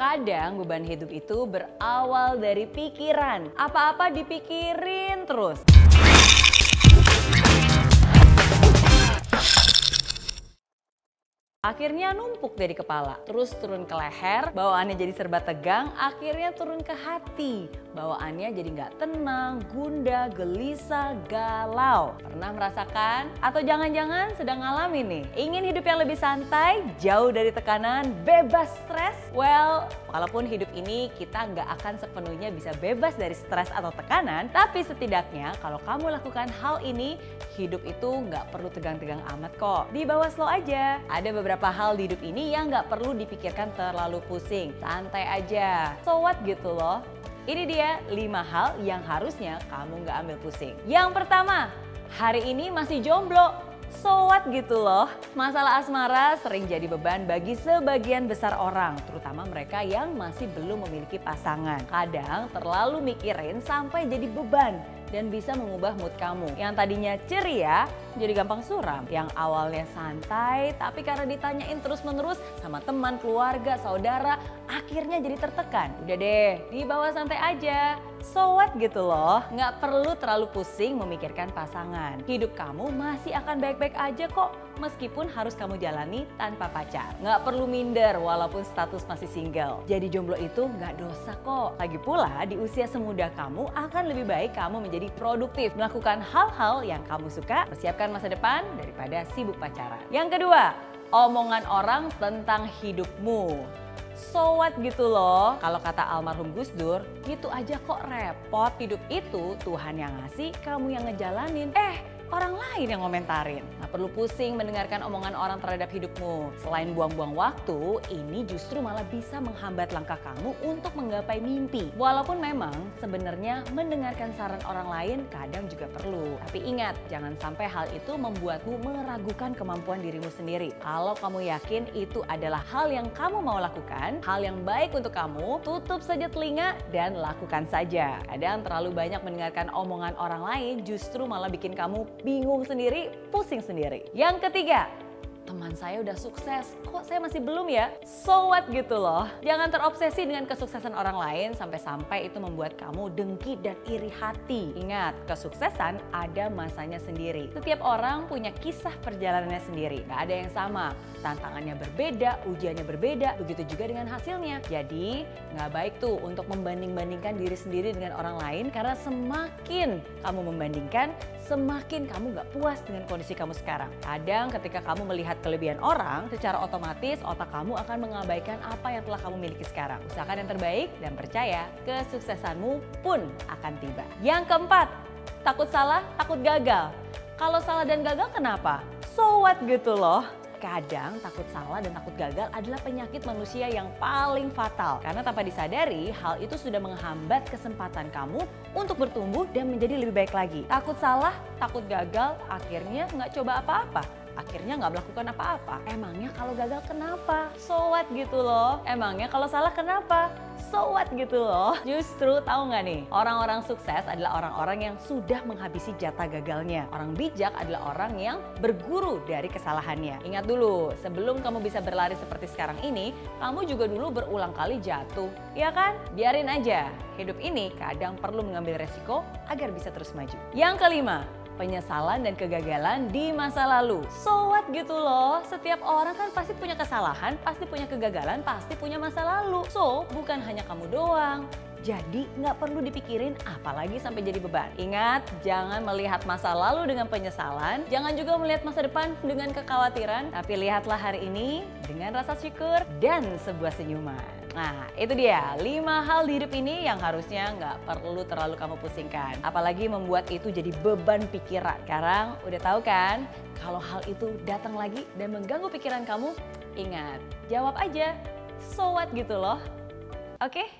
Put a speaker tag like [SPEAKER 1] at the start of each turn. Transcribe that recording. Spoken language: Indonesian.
[SPEAKER 1] Kadang beban hidup itu berawal dari pikiran. Apa-apa dipikirin terus. Akhirnya numpuk dari kepala, terus turun ke leher, bawaannya jadi serba tegang, akhirnya turun ke hati. Bawaannya jadi nggak tenang, gundah, gelisah, galau. Pernah merasakan? Atau jangan-jangan sedang ngalamin nih? Ingin hidup yang lebih santai, jauh dari tekanan, bebas stres? Well, walaupun hidup ini kita nggak akan sepenuhnya bisa bebas dari stres atau tekanan, tapi setidaknya kalau kamu lakukan hal ini, hidup itu nggak perlu tegang-tegang amat kok. Di bawah slow aja. Ada beberapa hal di hidup ini yang nggak perlu dipikirkan terlalu pusing. Santai aja. So what gitu loh. Ini dia 5 hal yang harusnya kamu nggak ambil pusing. Yang pertama, hari ini masih jomblo. So what gitu loh. Masalah asmara sering jadi beban bagi sebagian besar orang, terutama mereka yang masih belum memiliki pasangan. Kadang terlalu mikirin sampai jadi beban dan bisa mengubah mood kamu. Yang tadinya ceria jadi gampang suram. Yang awalnya santai tapi karena ditanyain terus-menerus sama teman, keluarga, saudara, akhirnya jadi tertekan. Udah deh, dibawa santai aja. So what gitu loh, nggak perlu terlalu pusing memikirkan pasangan. Hidup kamu masih akan baik-baik aja kok meskipun harus kamu jalani tanpa pacar. Nggak perlu minder walaupun status masih single. Jadi jomblo itu nggak dosa kok. Lagi pula di usia semuda kamu akan lebih baik kamu menjadi produktif, melakukan hal-hal yang kamu suka, persiapkan masa depan daripada sibuk pacaran. Yang kedua, omongan orang tentang hidupmu so what gitu loh. Kalau kata almarhum Gus Dur, gitu aja kok repot. Hidup itu Tuhan yang ngasih, kamu yang ngejalanin. Eh, orang lain yang ngomentarin. Nah perlu pusing mendengarkan omongan orang terhadap hidupmu. Selain buang-buang waktu, ini justru malah bisa menghambat langkah kamu untuk menggapai mimpi. Walaupun memang sebenarnya mendengarkan saran orang lain kadang juga perlu. Tapi ingat, jangan sampai hal itu membuatmu meragukan kemampuan dirimu sendiri. Kalau kamu yakin itu adalah hal yang kamu mau lakukan, hal yang baik untuk kamu, tutup saja telinga dan lakukan saja. Kadang terlalu banyak mendengarkan omongan orang lain justru malah bikin kamu bingung sendiri, pusing sendiri. Yang ketiga, teman saya udah sukses, kok saya masih belum ya? So what gitu loh. Jangan terobsesi dengan kesuksesan orang lain sampai-sampai itu membuat kamu dengki dan iri hati. Ingat, kesuksesan ada masanya sendiri. Setiap orang punya kisah perjalanannya sendiri. Gak ada yang sama. Tantangannya berbeda, ujiannya berbeda, begitu juga dengan hasilnya. Jadi nggak baik tuh untuk membanding-bandingkan diri sendiri dengan orang lain karena semakin kamu membandingkan, semakin kamu nggak puas dengan kondisi kamu sekarang. Kadang ketika kamu melihat kelebihan orang, secara otomatis otak kamu akan mengabaikan apa yang telah kamu miliki sekarang. Usahakan yang terbaik dan percaya kesuksesanmu pun akan tiba. Yang keempat, takut salah, takut gagal. Kalau salah dan gagal kenapa? So what gitu loh. Kadang takut salah dan takut gagal adalah penyakit manusia yang paling fatal. Karena tanpa disadari, hal itu sudah menghambat kesempatan kamu untuk bertumbuh dan menjadi lebih baik lagi. Takut salah, takut gagal, akhirnya nggak coba apa-apa akhirnya nggak melakukan apa-apa. Emangnya kalau gagal kenapa? So what gitu loh. Emangnya kalau salah kenapa? So what gitu loh. Justru tahu nggak nih, orang-orang sukses adalah orang-orang yang sudah menghabisi jatah gagalnya. Orang bijak adalah orang yang berguru dari kesalahannya. Ingat dulu, sebelum kamu bisa berlari seperti sekarang ini, kamu juga dulu berulang kali jatuh. Ya kan? Biarin aja. Hidup ini kadang perlu mengambil resiko agar bisa terus maju. Yang kelima, penyesalan dan kegagalan di masa lalu. So what gitu loh, setiap orang kan pasti punya kesalahan, pasti punya kegagalan, pasti punya masa lalu. So, bukan hanya kamu doang. Jadi nggak perlu dipikirin apalagi sampai jadi beban. Ingat, jangan melihat masa lalu dengan penyesalan, jangan juga melihat masa depan dengan kekhawatiran, tapi lihatlah hari ini dengan rasa syukur dan sebuah senyuman. Nah, itu dia 5 hal di hidup ini yang harusnya nggak perlu terlalu kamu pusingkan. Apalagi membuat itu jadi beban pikiran. Sekarang udah tahu kan, kalau hal itu datang lagi dan mengganggu pikiran kamu, ingat, jawab aja. So what gitu loh. Oke? Okay?